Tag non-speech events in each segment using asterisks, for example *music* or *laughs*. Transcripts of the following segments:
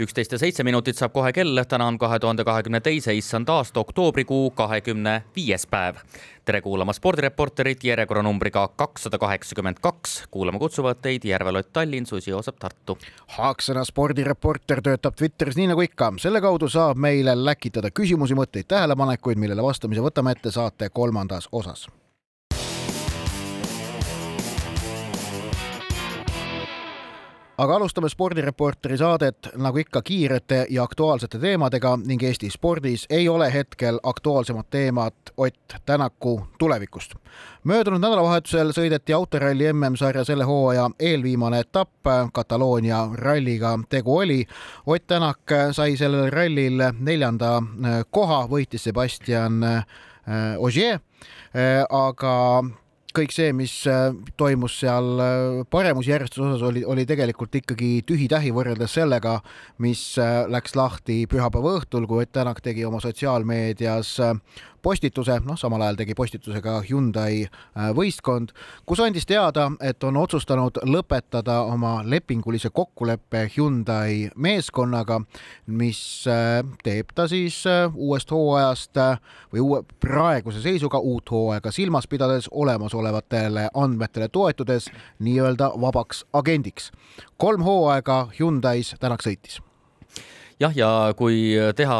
üksteist ja seitse minutit saab kohe kell, täna on kahe tuhande kahekümne teise issand aasta oktoobrikuu kahekümne viies päev. tere kuulama spordireporterit järjekorranumbriga kakssada kaheksakümmend kaks. kuulama kutsuvad teid Järvelott Tallinn, Susi Joosep Tartu. Haaksõna spordireporter töötab Twitteris nii nagu ikka, selle kaudu saab meile läkitada küsimusi, mõtteid, tähelepanekuid, millele vastamise võtame ette saate kolmandas osas aga alustame spordireporteri saadet nagu ikka kiirete ja aktuaalsete teemadega ning Eesti spordis ei ole hetkel aktuaalsemat teemat Ott Tänaku tulevikust. möödunud nädalavahetusel sõideti autoralli MM-sarja selle hooaja eelviimane etapp, Kataloonia ralliga tegu oli. Ott Tänak sai sellel rallil neljanda koha, võitis Sebastian äh, Ogier, äh, aga kõik see, mis äh, toimus seal äh, paremusjärjestuse osas, oli, oli tegelikult ikkagi tühi-tähi võrreldes sellega, mis äh, läks lahti pühapäeva õhtul, kui Ott Tänak tegi oma sotsiaalmeedias postituse, noh, samal ajal tegi postituse ka Hyundai äh, võistkond, kus andis teada, et on otsustanud lõpetada oma lepingulise kokkuleppe Hyundai meeskonnaga, mis äh, teeb ta siis äh, uuest hooajast või uue, praeguse seisuga uut hooaega silmas pidades olemasolevatele andmetele toetudes nii-öelda vabaks agendiks. kolm hooaega Hyundai's Tänak sõitis jah, ja kui teha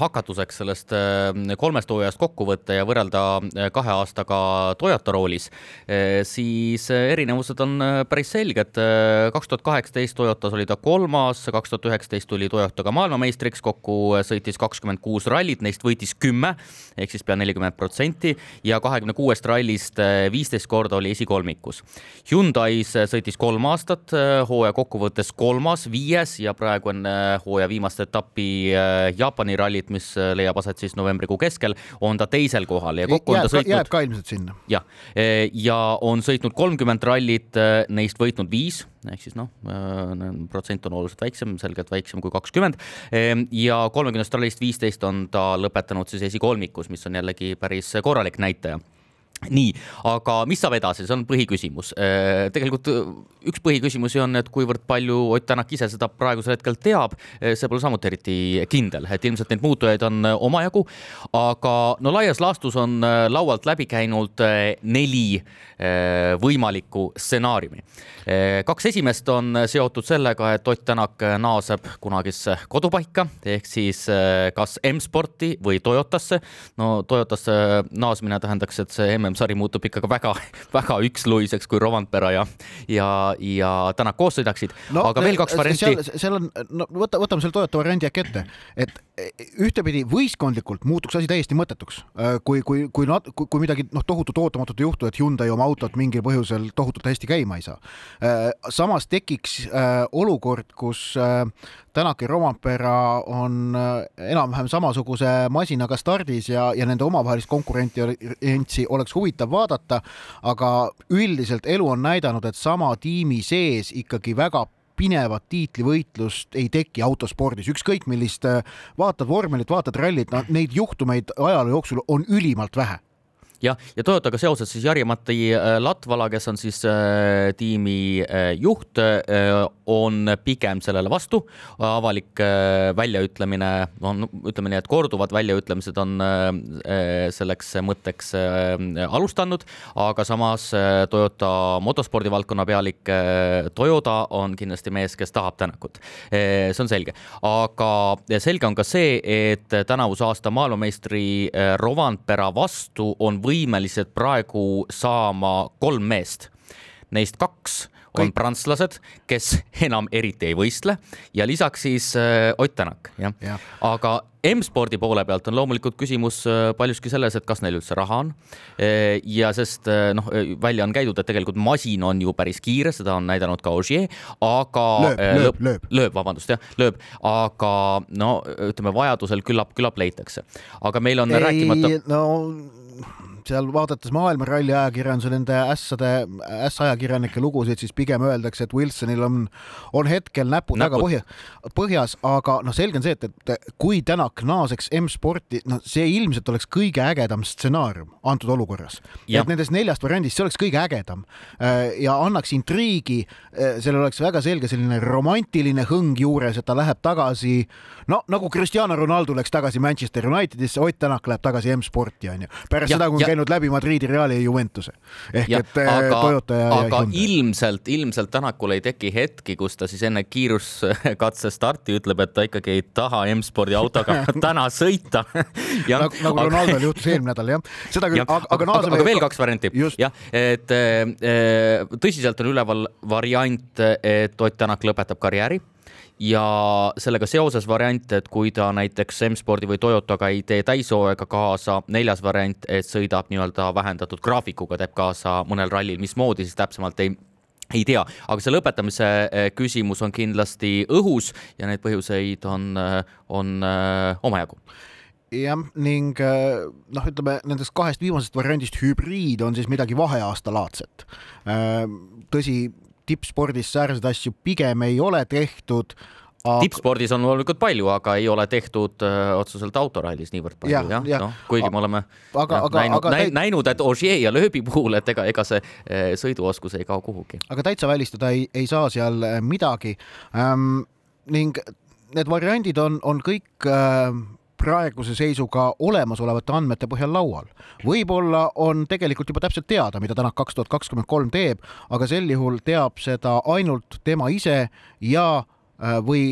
hakatuseks sellest äh, kolmest hooajast kokkuvõte ja võrrelda äh, kahe aastaga Toyota roolis, äh, siis erinevused on päris selged. kaks tuhat kaheksateist Toyotas oli ta kolmas, kaks tuhat üheksateist tuli Toyotaga maailmameistriks, kokku sõitis kakskümmend kuus rallit, neist võitis kümme ehk siis pea nelikümmend protsenti ja kahekümne kuuest rallist viisteist korda oli esikolmikus. Hyundai's sõitis kolm aastat, hooaja kokkuvõttes kolmas, viies ja praegu on hooaja viimast viimast etappi äh, Jaapani rallit, mis äh, leiab aset siis novembrikuu keskel, on ta teisel kohal ja kokku on ta sõitnud. jääb ka ilmselt sinna. jah, äh, ja on sõitnud kolmkümmend rallit, neist võitnud viis ehk siis noh, protsent on oluliselt väiksem, selgelt väiksem kui kakskümmend. ja kolmekümnest rallist viisteist on ta lõpetanud siis esikolmikus, mis on jällegi päris korralik näitaja nii, aga mis saab edasi, see on põhiküsimus. Äh, tegelikult äh, üks põhiküsimusi on, et kuivõrd palju Ott Tänak ise seda praegusel hetkel teab, äh, see pole samuti eriti kindel, et ilmselt neid muutujaid on omajagu. aga no laias laastus on laualt läbi käinud neli võimalikku stsenaariumi. kaks esimest on seotud sellega, et Ott Tänak naaseb kunagisse kodupaika ehk siis kas M-sporti või Toyotasse. no Toyotasse naasmine tähendaks, et see MM sari muutub ikka väga, *laughs* väga üksluiseks, kui Rovanpera ja, ja, ja Tänak koos sõidaksid no,. aga veel kaks varianti. seal, on, no võta, võtame selle Toyota variandi äkki ette, et ühtepidi võistkondlikult muutuks asi täiesti mõttetuks, kui, kui, kui, kui, kui midagi noh, tohutut ootamatut ei juhtu, et Hyundai oma autot mingil põhjusel tohutult hästi käima ei saa. samas tekiks olukord, kus Tänak ja Rompera on enam-vähem samasuguse masinaga stardis ja, ja nende omavahelist konkurentsi oleks huvitav vaadata, aga üldiselt elu on näidanud, et sama tiimi sees ikkagi väga pinevat tiitlivõitlust ei teki autospordis, ükskõik millist, vaatad vormelit, vaatad rallit, no neid juhtumeid ajaloo jooksul on ülimalt vähe jah, ja Toyotaga seoses siis Jari-Matti äh, Latvala, kes on siis äh, tiimi äh, juht äh,, on pigem sellele vastu. avalik äh, väljaütlemine on, ütleme nii, et korduvad väljaütlemised on äh, selleks mõtteks äh, alustanud, aga samas äh, Toyota motospordivaldkonna pealik äh, Toyota on kindlasti mees, kes tahab Tänakut äh,. see on selge, aga selge on ka see, et tänavuse aasta maailmameistri äh, Rovanpera vastu on võimalik võimelised praegu saama kolm meest. Neist kaks on Kõik. prantslased, kes enam eriti ei võistle ja lisaks siis äh, Ott Tänak, jah ja. ja.. aga M-spordi poole pealt on loomulikult küsimus äh, paljuski selles, et kas neil üldse raha on. Äh, ja sest äh, noh, välja on käidud, et tegelikult masin on ju päris kiire, seda on näidanud ka Ogier, aga lööb, lööb, lööb, lööb, vabandust, jah, lööb, aga no ütleme, vajadusel küllap, küllap leitakse. aga meil on ei, rääkimata. no seal vaadates maailma ralli ajakirjanduse, nende ässade, ässajakirjanike lugusid, siis pigem öeldakse, et Wilsonil on, on hetkel näpud, väga põhja, põhjas, aga noh, selge on see, et, et kui Tänak naaseks M-sporti, noh, see ilmselt oleks kõige ägedam stsenaarium antud olukorras. et nendest neljast variandist see oleks kõige ägedam. Äh, ja annaks intriigi, äh, sellel oleks väga selge selline romantiline hõng juures, et ta läheb tagasi, no nagu Cristiano Ronaldo läks tagasi Manchester Unitedisse, Ott Tänak läheb tagasi M-sporti onju, pärast ja, seda, kui käinud läbi Madridi, Reali ja Juventuse. Ehk ja, et äh, aga, Toyota ja. aga ja ilmselt, ilmselt Tänakul ei teki hetki, kus ta siis enne kiiruskatse starti ütleb, et ta ikkagi ei taha M-spordi autoga *laughs* täna sõita. Ja, nagu, nagu Ronaldo'l juhtus eelmine nädal jah, seda küll, aga, aga, aga, aga veel kaks varianti, jah, et äh, tõsiselt on üleval variant, et Ott Tänak lõpetab karjääri ja sellega seoses variant, et kui ta näiteks M-spordi või Toyotaga ei tee täishooaega kaasa, neljas variant, et sõidab nii-öelda vähendatud graafikuga, teeb kaasa mõnel rallil, mismoodi siis täpsemalt ei ei tea, aga see lõpetamise eh, küsimus on kindlasti õhus ja neid põhjuseid on, eh, on eh, omajagu jah, ning noh, ütleme nendest kahest viimasest variandist hübriid on siis midagi vaheaastalaadset. tõsi, tippspordis säärseid asju pigem ei ole tehtud aga... tippspordis on loomulikult palju, aga ei ole tehtud öö, äh, otseselt autorallis niivõrd palju jah ja. ja., noh, kuigi me oleme aga, aga, näinud, aga, täit... näinud, et Ogier ja lööbi puhul, et ega, ega see äh, sõiduoskus ei kao kuhugi. aga täitsa välistada ei, ei saa seal äh, midagi ähm,. ning need variandid on, on kõik äh, praeguse seisuga olemasolevate andmete põhjal laual. võib-olla on tegelikult juba täpselt teada, mida Tänak kaks tuhat kakskümmend kolm teeb, aga sel juhul teab seda ainult tema ise ja äh, või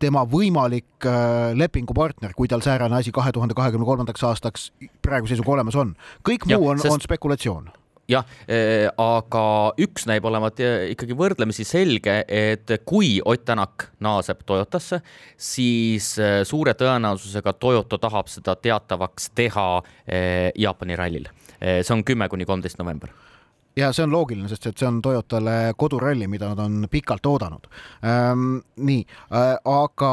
tema võimalik äh, lepingupartner, kui tal säärane asi kahe tuhande kahekümne kolmandaks aastaks praeguse seisuga olemas on. kõik muu ja, on sest..., on spekulatsioon jah, eh, aga üks näib olevat eh, ikkagi võrdlemisi selge, et kui Ott Tänak naaseb Toyotasse, siis eh, suure tõenäosusega Toyota tahab seda teatavaks teha Jaapani rallil. see on kümme kuni kolmteist november ja see on loogiline, sest et see on Toyotale koduralli, mida nad on pikalt oodanud ähm,. nii äh,, aga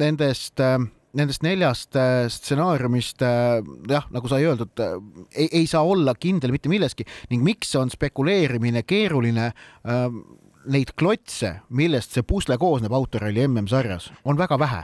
nendest äh, nendest neljast äh, stsenaariumist äh, jah, nagu sai öeldud, äh, ei, ei saa olla kindel mitte milleski. Ning miks on spekuleerimine keeruline neid klotse, millest see pusle koosneb autoralli MM-sarjas, on väga vähe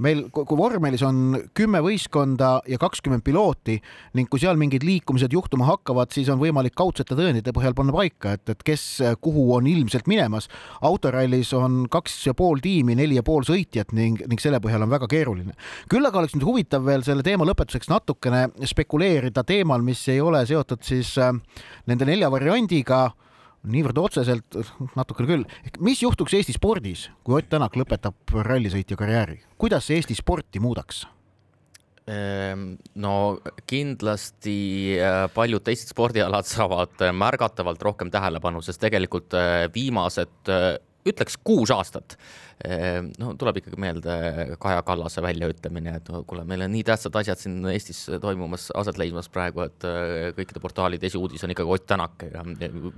meil, kui vormelis on kümme võistkonda ja kakskümmend pilooti ning kui seal mingid liikumised juhtuma hakkavad, siis on võimalik kaudsete tõendite põhjal panna paika, et, et kes kuhu on ilmselt minemas. autorallis on kaks ja pool tiimi, neli ja pool sõitjat ning, ning selle põhjal on väga keeruline. küll aga oleks nüüd huvitav veel selle teema lõpetuseks natukene spekuleerida teemal, mis ei ole seotud siis äh, nende nelja variandiga niivõrd otseselt, natukene küll, mis juhtuks Eesti spordis, kui Ott Tänak lõpetab rallisõitja karjääri, kuidas see Eesti sporti muudaks? Ehm, no kindlasti äh, paljud teised spordialad *laughs* saavad äh, märgatavalt rohkem tähelepanu, sest tegelikult äh, viimased ütleks kuus aastat. Ehm, no tuleb ikkagi meelde Kaja Kallase väljaütlemine, et kuule, meil on nii tähtsad asjad siin Eestis toimumas, aset leidmas praegu, et äh, kõikide portaalide esiuudis on ikkagi Ott Tänak ja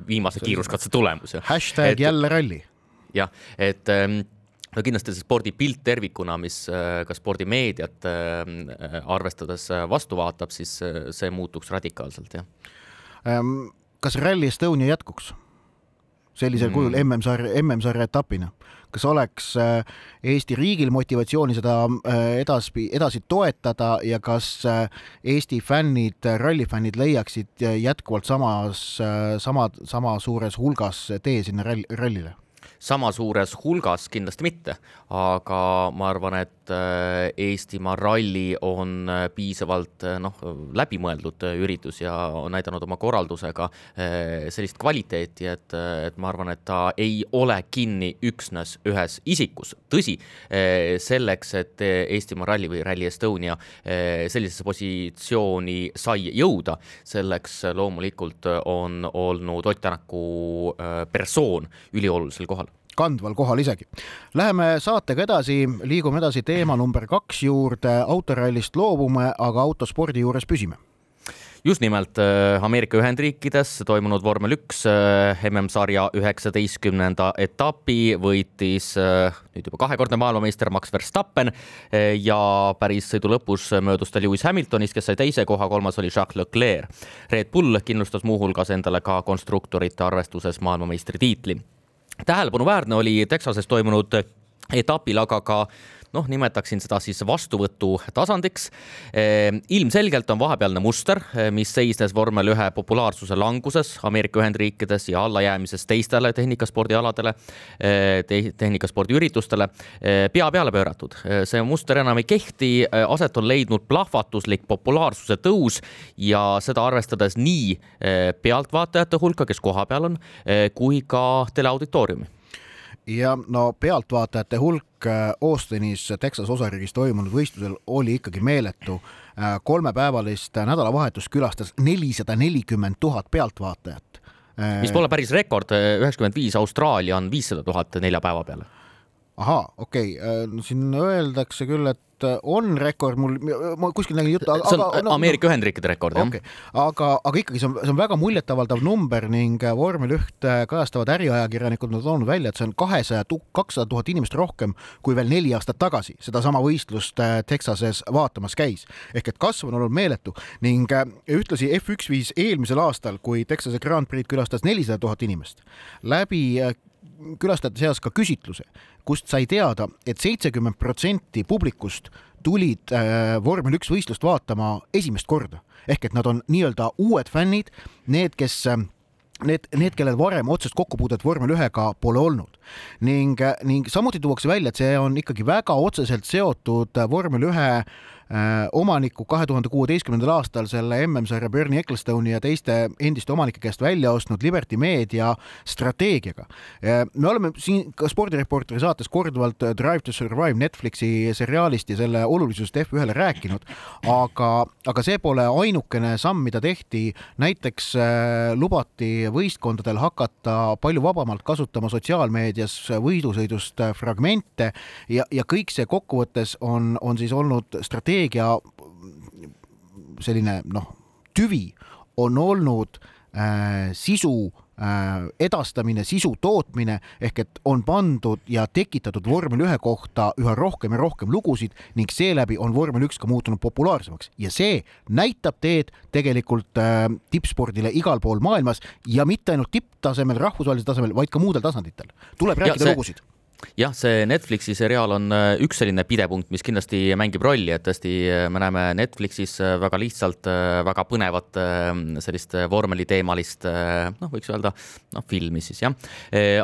viimase kiiruskatse tulemus. hashtag et, jälle ralli. jah, et ähm, no kindlasti see spordipilt tervikuna, mis äh, ka spordimeediat äh, arvestades vastu vaatab, siis see muutuks radikaalselt, jah. Kas Rally Estonia jätkuks? Sellisel mm. kujul MM-sarja, MM-sarja etapina. kas oleks äh, Eesti riigil motivatsiooni seda äh, edasi, edasi toetada ja kas äh, Eesti fännid, rallifännid leiaksid jätkuvalt samas, sama, sama suures hulgas tee sinna ralli, rallile? Sama suures hulgas kindlasti mitte, aga ma arvan, et äh, Eestimaa ralli on äh, piisavalt äh, noh, läbimõeldud üritus ja on näidanud oma korraldusega sellist kvaliteeti, et, et ma arvan, et ta ei ole kinni üksnes ühes isikus. tõsi, selleks, et Eestimaa ralli või Rally Estonia sellisesse positsiooni sai jõuda, selleks loomulikult on olnud Ott Tänaku persoon üliolulisel kandval kohal isegi. Läheme saatega edasi, liigume edasi teema number kaks juurde, autorallist loobume, aga autospordi juures püsime just nimelt Ameerika Ühendriikides toimunud vormel üks MM-sarja üheksateistkümnenda etapi võitis nüüd juba kahekordne maailmameister Max Verstappen ja päris sõidu lõpus möödus ta Lewis Hamiltonist, kes sai teise koha, kolmas oli Jacques Leclerc. Red Bull kindlustas muuhulgas endale ka konstruktorite arvestuses maailmameistritiitli. Tähelepanuväärne oli Texases toimunud etapil aga ka noh, nimetaksin seda siis vastuvõtu tasandiks. Ehm, ilmselgelt on vahepealne muster, eh, mis seisnes vormel ühe populaarsuse languses Ameerika Ühendriikides ja allajäämises teistele tehnikaspordialadele eh, te, tehnikaspordiüritustele eh, pea peale pööratud. see muster enam ei kehti, aset on leidnud plahvatuslik populaarsuse tõus ja seda arvestades nii pealtvaatajate hulka, kes kohapeal on, kui ka teleauditooriumi ja no pealtvaatajate hulk äh, Austinis, Texas osariigis toimunud võistlusel oli ikkagi meeletu. Äh, kolmepäevalist nädalavahetust külastas nelisada nelikümmend tuhat pealtvaatajat. mis pole päris rekord, üheksakümmend viis Austraalia on viissada tuhat nelja päeva peale. ahaa, okei okay., äh, siin öeldakse küll, et et äh, on rekord, mul, ma kuskil nägin juttu. see on aga, no, Ameerika Ühendriikide rekord, jah okay.. aga, aga ikkagi see on, see on väga muljetavaldav number ning äh, vormel üht äh, kajastavad äriajakirjanikud on toonud välja, et see on kahesaja, kakssada tuhat inimest rohkem kui veel neli aastat tagasi sedasama võistlust Texases vaatamas käis. ehk et kasv on olnud meeletu ning ühtlasi F1 viis eelmisel aastal, kui Texase Grand Prix külastas nelisada tuhat inimest, läbi külastajate seas ka küsitluse, kust sai teada et, et seitsekümmend protsenti publikust tulid äh, vormel üks võistlust vaatama esimest korda. Ehk et nad on nii-öelda uued fännid, need, kes äh, need, need, kellel varem otsest kokkupuudet vormel ühega pole olnud. Ning, äh, ning samuti tuuakse välja, et see on ikkagi väga otseselt seotud vormel ühe omaniku kahe tuhande kuueteistkümnendal aastal selle MM-sarja Bernie Ecclestone'i ja teiste endiste omanike käest välja ostnud Liberty Media strateegiaga. Äh, me oleme siin ka spordireporteri saates korduvalt Drive to Survive Netflixi seriaalist ja selle olulisusest F1-le rääkinud, aga, aga see pole ainukene samm, mida tehti. näiteks äh, lubati võistkondadel hakata palju vabamalt kasutama sotsiaalmeedias võidusõidust fragmente ja, ja kõik see kokkuvõttes on, on siis olnud strateegia strateegia selline noh, tüvi on olnud äh, sisu äh, edastamine, sisu tootmine ehk et on pandud ja tekitatud vormel ühe kohta üha rohkem ja rohkem lugusid ning seeläbi on vormel üks ka muutunud populaarsemaks ja see näitab teed tegelikult äh, tippspordile igal pool maailmas ja mitte ainult tipptasemel, rahvusvahelisel tasemel, vaid ka muudel tasanditel. tuleb rääkida see... lugusid jah, see Netflixi seriaal on äh, üks selline pidepunkt, mis kindlasti mängib rolli, et tõesti äh, me näeme Netflixis äh, väga lihtsalt väga põnevat sellist vormeliteemalist noh, võiks öelda noh, filmi siis jah.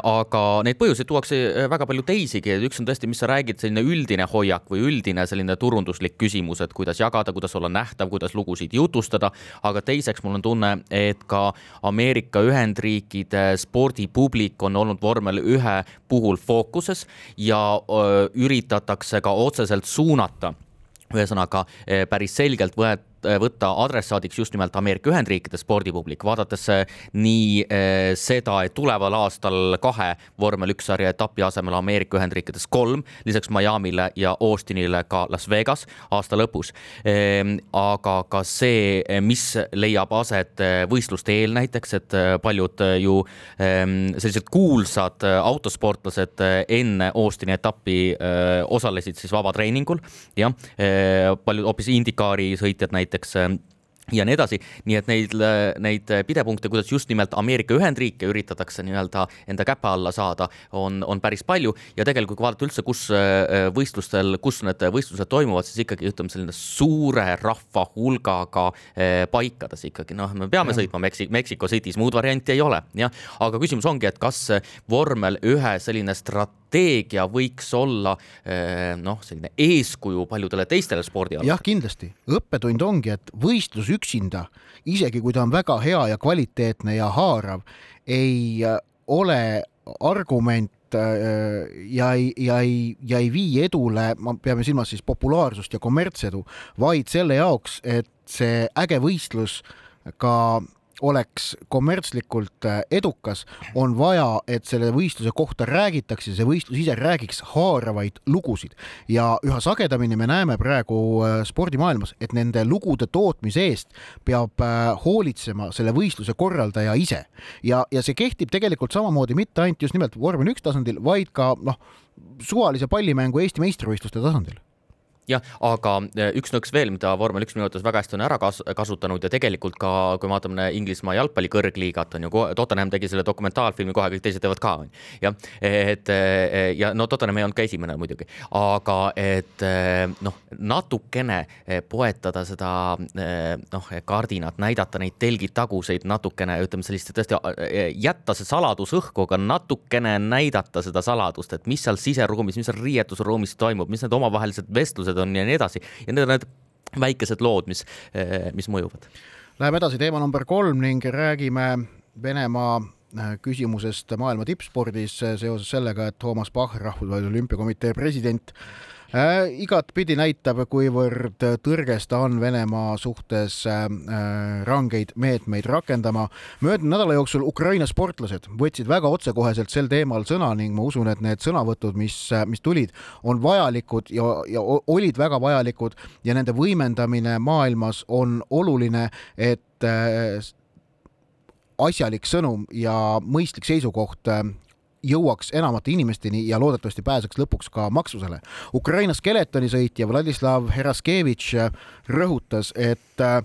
aga neid põhjuseid tuuakse väga palju teisigi, üks on tõesti, mis sa räägid, selline üldine hoiak või üldine selline turunduslik küsimus, et kuidas jagada, kuidas olla nähtav, kuidas lugusid jutustada, aga teiseks mul on tunne, et ka Ameerika Ühendriikide spordipublik on olnud vormel ühe puhul fookus tegevuses ja öö, üritatakse ka otseselt suunata ühesõnaga päris selgelt võet-, võtta adressaadiks just nimelt Ameerika Ühendriikide spordipublik, vaadates äh, nii äh, seda, et tuleval aastal kahe vormel üks sarja etapi asemel Ameerika Ühendriikides kolm, lisaks Miami'le ja Austinile ka Las Vegas aasta lõpus. Ehm, aga ka see, mis leiab aset võistluste eel näiteks, et paljud ju ehm, sellised kuulsad autosportlased enne Austini etappi osalesid siis vabatreeningul, jah, paljud hoopis IndyCari sõitjad näiteks näiteks äh, ja nii edasi, nii et neid, neid pidepunkte, kuidas just nimelt Ameerika Ühendriike üritatakse nii-öelda enda käpa alla saada, on, on päris palju ja tegelikult kui vaadata üldse, kus äh, võistlustel, kus need võistlused toimuvad, siis ikkagi ütleme, selline suure rahva hulgaga äh, paikades ikkagi noh, me peame ja. sõitma Meksik-, Mexico City's, muud varianti ei ole, jah. aga küsimus ongi, et kas vormel ühe selline strateegia strateegia võiks olla eh, noh, selline eeskuju paljudele teistele spordialadele. jah, kindlasti. õppetund ongi, et võistlus üksinda, isegi kui ta on väga hea ja kvaliteetne ja haarav, ei äh, ole argument äh, ja ei, ja ei, ja ei vii edule, ma peame silmas siis populaarsust ja kommertsedu, vaid selle jaoks, et see äge võistlus ka oleks kommertslikult äh, edukas, on vaja, et selle võistluse kohta räägitakse, see võistlus ise räägiks haaravaid lugusid. Ja üha sagedamini me näeme praegu äh, spordimaailmas, et nende lugude tootmise eest peab äh, hoolitsema selle võistluse korraldaja ise. Ja, ja see kehtib tegelikult samamoodi mitte ainult just nimelt vormel üks tasandil, vaid ka noh, suvalise pallimängu Eesti meistrivõistluste tasandil jah, aga e, üks nõks veel, mida vormel üks minu arvates väga hästi on ära kas kasutanud ja tegelikult ka, kui me vaatame Inglismaa jalgpalli kõrgliigat on ju, Tottenham tegi selle dokumentaalfilmi kohe, kõik teised teevad ka on ju. jah, et e, ja no Tottenham ei olnud ka esimene muidugi, aga et e, noh, natukene poetada seda noh, kardinat, näidata neid telgitaguseid natukene, ütleme sellist tõesti jätta see saladus õhku, aga natukene näidata seda saladust, et mis seal siseruumis, mis seal riietusruumis toimub, mis need omavahelised vestlused on ja nii edasi ja need on need väikesed lood, mis, eh, mis mõjuvad. Läheme edasi, teema number kolm ning räägime Venemaa eh, küsimusest maailma tippspordis seoses sellega, et Toomas Bach, Rahvusvahelise Olümpiakomitee president, äh, igatpidi näitab, kuivõrd tõrges ta on Venemaa suhtes äh, rangeid meetmeid rakendama. möödunud nädala jooksul Ukraina sportlased võtsid väga otsekoheselt sel teemal sõna ning ma usun, et need sõnavõtud, mis, mis tulid, on vajalikud ja, ja olid väga vajalikud ja nende võimendamine maailmas on oluline, et äh, asjalik sõnum ja mõistlik seisukoht äh, jõuaks enamate inimesteni ja loodetavasti pääseks lõpuks ka maksusele. Ukraina skeletonisõitja Vladislav Heraskevitš rõhutas, et äh,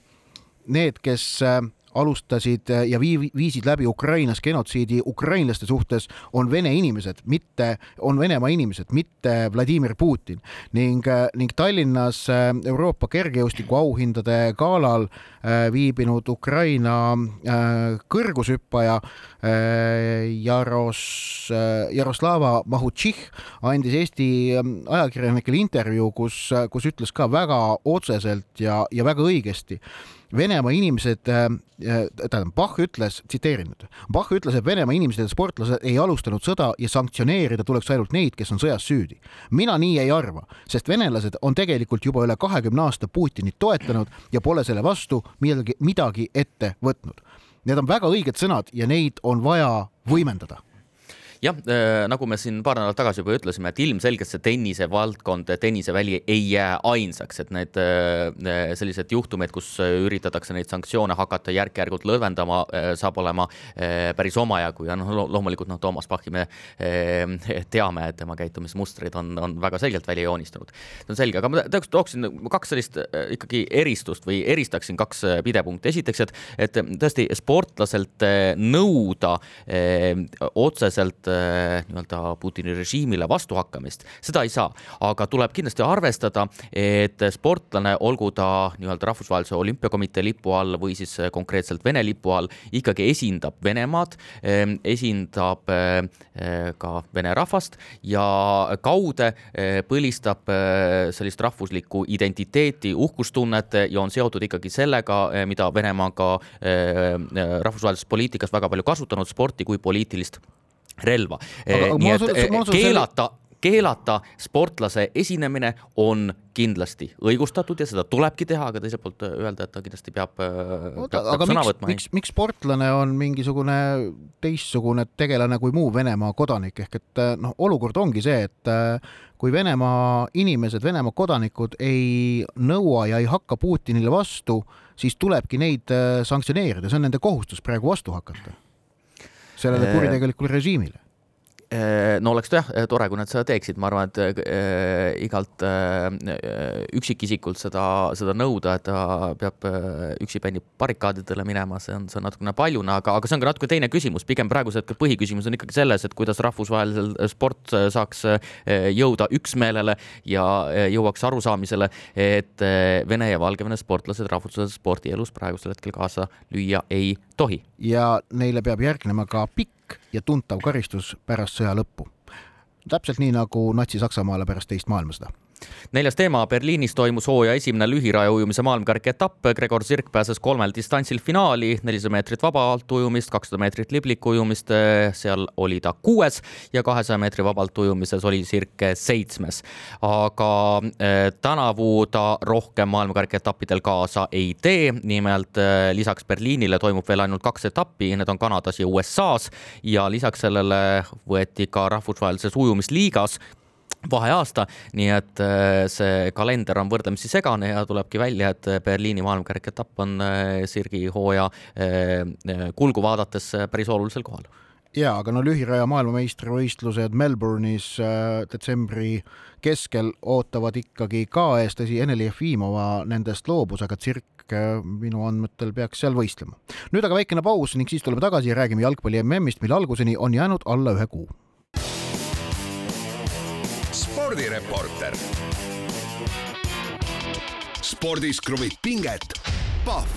need, kes äh, alustasid äh, ja vii-, viisid läbi Ukrainas genotsiidi ukrainlaste suhtes, on Vene inimesed, mitte, on Venemaa inimesed, mitte Vladimir Putin. ning, äh, ning Tallinnas äh, Euroopa kergejõustiku auhindade galal viibinud Ukraina kõrgushüppaja Jaros, Jaroslava Mahutših andis Eesti ajakirjanikele intervjuu, kus, kus ütles ka väga otseselt ja, ja väga õigesti Venemaa inimesed äh,, äh tähendab, Bach ütles, tsiteerin nüüd, Bach ütles, et Venemaa inimesed ja sportlased ei alustanud sõda ja sanktsioneerida tuleks ainult neid, kes on sõjas süüdi. mina nii ei arva, sest venelased on tegelikult juba üle kahekümne aasta Putinit toetanud ja pole selle vastu midagi, midagi ette võtnud. Need on väga õiged sõnad ja neid on vaja võimendada jah äh,, nagu me siin paar nädalat tagasi juba ütlesime, et ilmselgelt see tennisevaldkond, tenniseväli ei jää ainsaks, et need äh, sellised juhtumid, kus üritatakse neid sanktsioone hakata järk-järgult lõdvendama äh,, saab olema äh, päris omajagu ja noh, loomulikult noh, Toomas Pachi me äh, teame, et tema käitumismustrid on, on väga selgelt välja joonistunud. see on selge, aga ma tooksin kaks sellist äh, ikkagi eristust või eristaksin kaks äh, pidepunkti. esiteks, et, et tõesti sportlaselt äh, nõuda äh, otseselt Äh, nii-öelda Putini režiimile vastuhakkamist, seda ei saa, aga tuleb kindlasti arvestada, et sportlane, olgu ta nii-öelda Rahvusvahelise Olümpiakomitee lipu all või siis konkreetselt Vene lipu all, ikkagi esindab Venemaad, ähm, esindab äh, ka vene rahvast ja kaude äh, põlistab sellist rahvuslikku identiteeti, uhkustunnet ja on seotud ikkagi sellega, mida Venemaa ka rahvusvahelises poliitikas väga palju kasutanud, sporti kui poliitilist relva. Nii et eh, keelata keelata sportlase esinemine on kindlasti õigustatud ja seda tulebki teha, aga teiselt poolt öelda, et ta kindlasti peab, peab, peab sõna miks, võtma. miks, miks sportlane on mingisugune teistsugune tegelane kui muu Venemaa kodanik, ehk et noh, olukord ongi see, et kui Venemaa inimesed, Venemaa kodanikud ei nõua ja ei hakka Putinile vastu, siis tulebki neid sanktsioneerida, see on nende kohustus praegu vastu hakata sellele äh, kuritegelikule režiimile. Äh, no oleks jah tore, kui nad seda teeksid, ma arvan, et äh, igalt äh, üksikisikult seda, seda nõuda, et ta peab üksipäini barrikaadidele minema, see on, see on natukene paljune, aga, aga see on ka natuke teine küsimus, pigem praegusel hetkel põhiküsimus on ikkagi selles, et kuidas rahvusvahelisel sport saaks jõuda üksmeelele ja jõuaks arusaamisele, et Vene ja Valgevene sportlased rahvusvahelises spordielus praegusel hetkel kaasa lüüa ei tohi. ja neile peab järgnema ka pikk pikk ja tuntav karistus pärast sõja lõppu. täpselt nii nagu Natsi-Saksamaale pärast teist maailmasõda neljas teema, Berliinis toimus hooaja esimene lühiraja ujumise maailmakarika etapp, Gregor Zirk pääses kolmel distantsil finaali, nelisada meetrit vabalt ujumist, kakssada meetrit libliku ujumist, seal oli ta kuues ja kahesaja meetri vabalt ujumises oli Zirk seitsmes. aga eh, tänavu ta rohkem maailmakarika etappidel kaasa ei tee, nimelt eh, lisaks Berliinile toimub veel ainult kaks etappi, need on Kanadas ja USA-s ja lisaks sellele võeti ka rahvusvahelises ujumisliigas vaheaasta, nii et äh, see kalender on võrdlemisi segane ja tulebki välja, et Berliini maailmakarika etapp on äh, Sirgi hooaja äh, kulgu vaadates päris olulisel kohal ja, aga no lühiraja maailmameistrivõistlused Melbourne'is detsembri keskel ootavad ikkagi ka ees, tõsi, Eneli Jefimova nendest loobus, aga tsirk minu andmetel peaks seal võistlema. nüüd aga väikene paus ning siis tuleme tagasi ja räägime jalgpalli MM-ist, mille alguseni on jäänud alla ühe kuu spordireporter. spordis kruvib pinget, Pahv.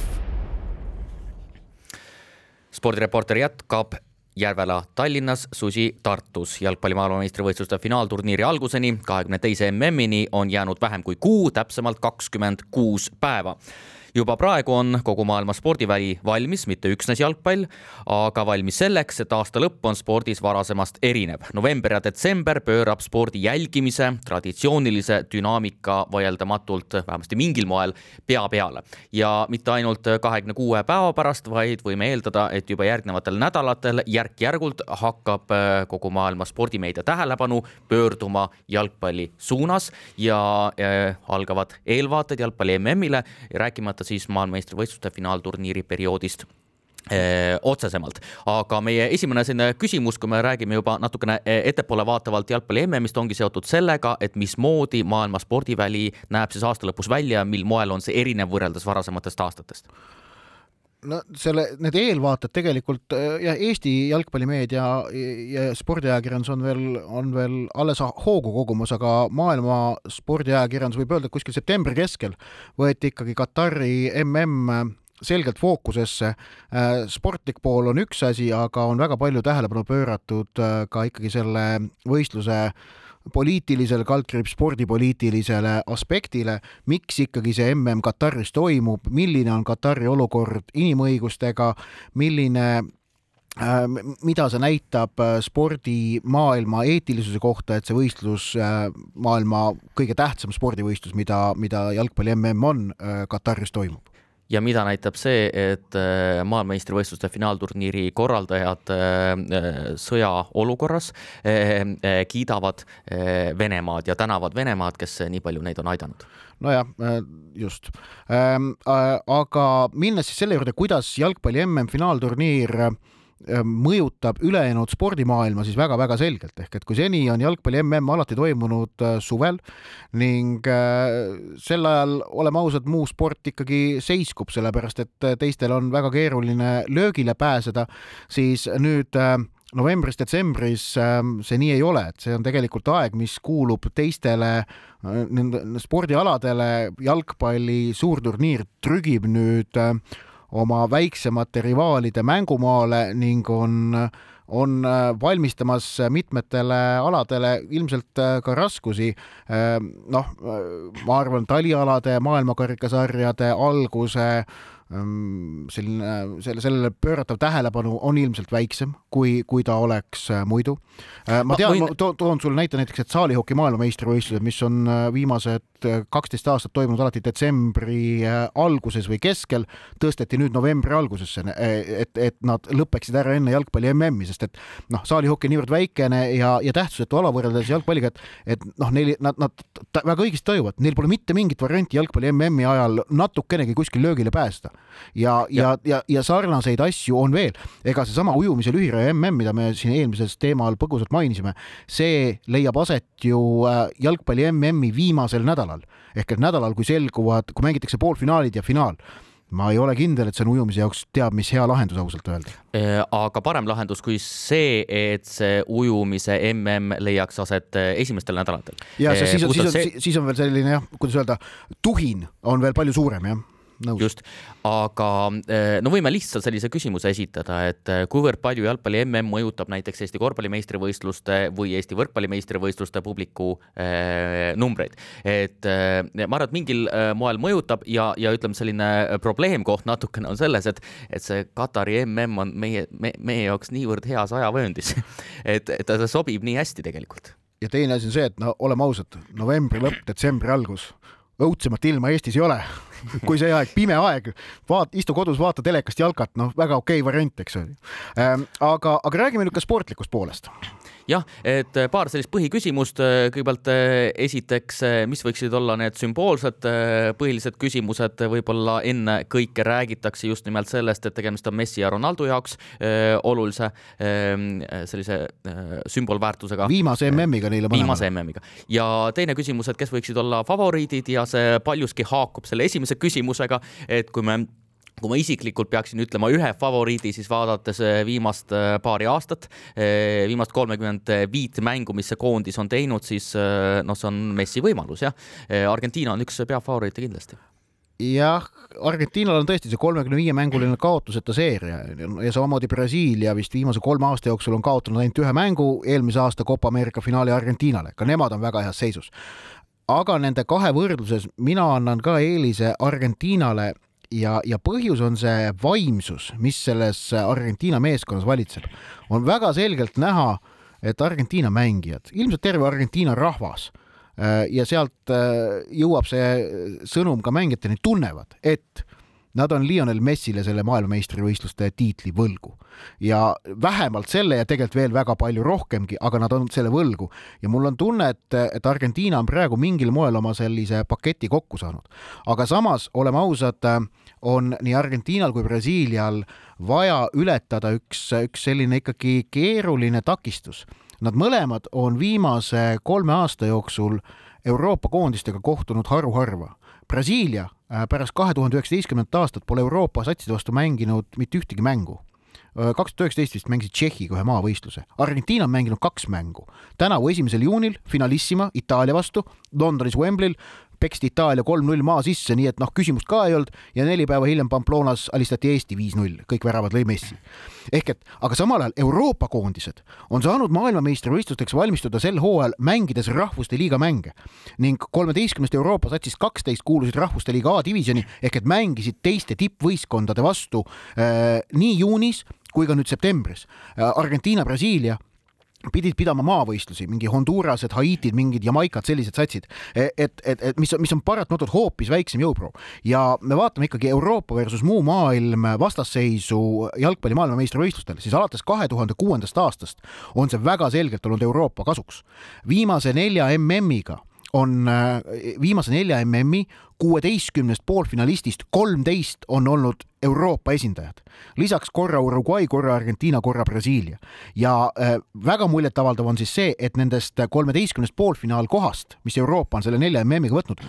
spordireporter jätkab Järvela Tallinnas, Susi Tartus. jalgpalli maailmameistrivõistluste finaalturniiri alguseni, kahekümne teise MM-ini on jäänud vähem kui kuu, täpsemalt kakskümmend kuus päeva juba praegu on kogu maailma spordiväli valmis, mitte üksnes jalgpall, aga valmis selleks, et aasta lõpp on spordis varasemast erinev. november ja detsember pöörab spordi jälgimise traditsioonilise dünaamika vaieldamatult vähemasti mingil moel pea peale ja mitte ainult kahekümne kuue päeva pärast, vaid võime eeldada, et juba järgnevatel nädalatel järk-järgult hakkab äh, kogu maailma spordimeedia tähelepanu pöörduma jalgpalli suunas ja äh, algavad eelvaated jalgpalli MM-ile, rääkimata siis maailmameistrivõistluste finaalturniiri perioodist eh, otsesemalt, aga meie esimene selline küsimus, kui me räägime juba natukene eh, ettepoole vaatavalt jalgpalli MM-ist, ongi seotud sellega, et mismoodi maailma spordiväli näeb siis aasta lõpus välja, mil moel on see erinev võrreldes varasematest aastatest no selle, need eelvaated tegelikult ja Eesti jalgpallimeedia ja spordiajakirjandus on veel, on veel alles hoogu kogumas, aga maailma spordiajakirjandus võib öelda, et kuskil septembri keskel võeti ikkagi Katari mm selgelt fookusesse. sportlik pool on üks asi, aga on väga palju tähelepanu pööratud ka ikkagi selle võistluse poliitilisele, kaldkriips spordipoliitilisele aspektile, miks ikkagi see mm Kataris toimub, milline on Katari olukord inimõigustega, milline äh, mida see näitab äh, spordimaailma eetilisuse kohta, et see võistlus, äh, maailma kõige tähtsam spordivõistlus, mida, mida jalgpalli mm on, Kataris toimub? Ja mida näitab see, et äh, maailmameistrivõistluste finaalturniiri korraldajad äh, äh, sõjaolukorras kiidavad Venemaad ja tänavad Venemaad, kes nii palju neid on aidanud nojah, just. Ähm, aga minnes siis selle juurde, kuidas jalgpalli MM-finaalturniir mõjutab ülejäänud spordimaailma siis väga-väga selgelt, ehk et kui seni on jalgpalli mm alati toimunud äh, suvel ning äh, sel ajal, oleme ausad, muu sport ikkagi seiskub, sellepärast et teistel on väga keeruline löögile pääseda, siis nüüd novembris-detsembris see nii ei ole, et see on tegelikult aeg, mis kuulub teistele nende spordialadele, jalgpalli suurturniir trügib nüüd äh, oma väiksemate rivaalide mängumaale ning on, on äh, valmistamas mitmetele aladele ilmselt äh, ka raskusi. Äh, noh, ma arvan, talialade maailmakarikasarjade alguse Ehm, selline, selle, sellele pööratav tähelepanu on ilmselt väiksem, kui, kui ta oleks äh, muidu. Äh, ma tean, ma to, toon sulle näite näiteks, et saalihoki maailmameistrivõistlused, mis on äh, viimased kaksteist aastat toimunud alati detsembri alguses või keskel, tõsteti nüüd novembri algusesse, et, et nad lõpeksid ära enne jalgpalli MM-i, sest et noh, saalihoki niivõrd väikene ja, ja tähtsusetu ala võrreldes jalgpalliga, et, et noh, neil, nad, nad väga õigesti tajuvad, neil pole mitte mingit varianti jalgpalli MM-i ajal natukenegi kuskil löögile pääseda ja, ja, ja, ja sarnaseid asju on veel. ega seesama ujumise lühiraja mm, mida me siin eelmises teemal põgusalt mainisime, see leiab aset ju äh, jalgpalli MM-i viimasel nädalal ehk et nädalal, kui selguvad, kui mängitakse poolfinaalid ja finaal ma ei ole kindel, et see on ujumise jaoks teab mis hea lahendus ausalt öelda. Äh, aga parem lahendus kui see, et see ujumise mm leiaks aset äh, esimestel nädalatel. ja see, siis on, siis on, siis on veel selline jah, kuidas öelda, tuhin on veel palju suurem jah just, aga no võime lihtsalt sellise küsimuse esitada, et kuivõrd palju jalgpalli mm mõjutab näiteks Eesti korvpalli meistrivõistluste või Eesti võrkpalli meistrivõistluste publiku eh, numbreid. et eh, ma arvan, et mingil eh, moel mõjutab ja, ja ütleme, selline probleemkoht natukene on selles, et, et see Katari mm on meie me,, meie jaoks niivõrd heas ajavööndis *laughs* et, et ta sobib nii hästi tegelikult. ja teine asi on see, et no oleme ausad, novembri lõpp, detsembri algus, õudsemat ilma Eestis ei ole kui see aeg, pime aeg, vaat-, istu kodus, vaata telekast jalkat, noh, väga okei okay variant, eks ole ähm,. aga, aga räägime nüüd ka sportlikust poolest jah, et äh, paar sellist põhiküsimust. Äh, kõigepealt äh, esiteks, mis võiksid olla need sümboolsed põhilised küsimused, võib-olla ennekõike räägitakse just nimelt sellest, et tegemist on Messi ja Ronaldo jaoks olulise ähm, sellise sümbolväärtusega. viimase MM-iga neile mõlemale. viimase MM-iga ja teine küsimus, et kes võiksid olla favoriidid ja see paljuski haakub selle esimese küsimusega, et kui me kui ma isiklikult peaksin ütlema ühe favoriidi, siis vaadates eh, viimast eh, paari aastat, eh, viimast kolmekümmend viit mängu, mis see koondis on teinud, siis noh, see on Messi võimalus jah. Argentiina on üks peafavoriite kindlasti jah, Argentiinal on tõesti see kolmekümne viie mänguline kaotuseta seeria ja samamoodi Brasiilia vist viimase kolme aasta jooksul on kaotanud ainult ühe mängu, eelmise aasta Copa Ameerika finaali Argentiinale, ka nemad on väga heas seisus. aga nende kahe võrdluses mina annan ka eelise Argentiinale ja, ja põhjus on see vaimsus, mis selles Argentiina meeskonnas valitseb. on väga selgelt näha, et Argentiina mängijad, ilmselt terve Argentiina rahvas äh, ja sealt äh, jõuab see sõnum ka mängijateni, tunnevad, et nad on Lionel Messile selle maailmameistrivõistluste tiitli võlgu ja vähemalt selle ja tegelikult veel väga palju rohkemgi, aga nad on selle võlgu ja mul on tunne, et, et Argentiina on praegu mingil moel oma sellise paketi kokku saanud. aga samas, oleme ausad, on nii Argentiinal kui Brasiilial vaja ületada üks, üks selline ikkagi keeruline takistus. Nad mõlemad on viimase kolme aasta jooksul Euroopa koondistega kohtunud haruharva. Brasiilia Äh, pärast kahe tuhande üheksateistkümnendat aastat pole Euroopa satside vastu mänginud mitte ühtegi mängu. Äh, kaks tuhat üheksateist vist mängisid Tšehhiga ühe maavõistluse. Argentiina on mänginud kaks mängu. tänavu esimesel juunil finalissima Itaalia vastu Londonis Wembley'l peksti Itaalia kolm-null maa sisse, nii et noh, küsimust ka ei olnud ja neli päeva hiljem Pamplonas alistati Eesti viis-null, kõik väravad lõi Messi. ehk et, aga samal ajal Euroopa koondised on saanud maailmameistrivõistlusteks valmistuda sel hooajal mängides rahvuste liiga mänge ning kolmeteistkümnest Euroopa satsist kaksteist kuulusid rahvuste liiga A-divisjoni ehk et mängisid teiste tippvõistkondade vastu äh, nii juunis kui ka nüüd septembris äh,. Argentiina, Brasiilia pidid pidama maavõistlusi, mingi Hondurased, Haitid, mingid Jamaikad, sellised satsid, e, et, et, et mis, mis on paratamatult hoopis väiksem jõuproov ja me vaatame ikkagi Euroopa versus muu maailm vastasseisu jalgpalli maailmameistrivõistlustel, siis alates kahe tuhande kuuendast aastast on see väga selgelt olnud Euroopa kasuks. viimase nelja MM-iga on äh, viimase nelja MM-i kuueteistkümnest poolfinalistist kolmteist on olnud Euroopa esindajad, lisaks korra Uruguay, korra Argentiina, korra Brasiilia. ja äh, väga muljetavaldav on siis see, et nendest kolmeteistkümnest poolfinaalkohast, mis Euroopa on selle nelja MM-iga võtnud,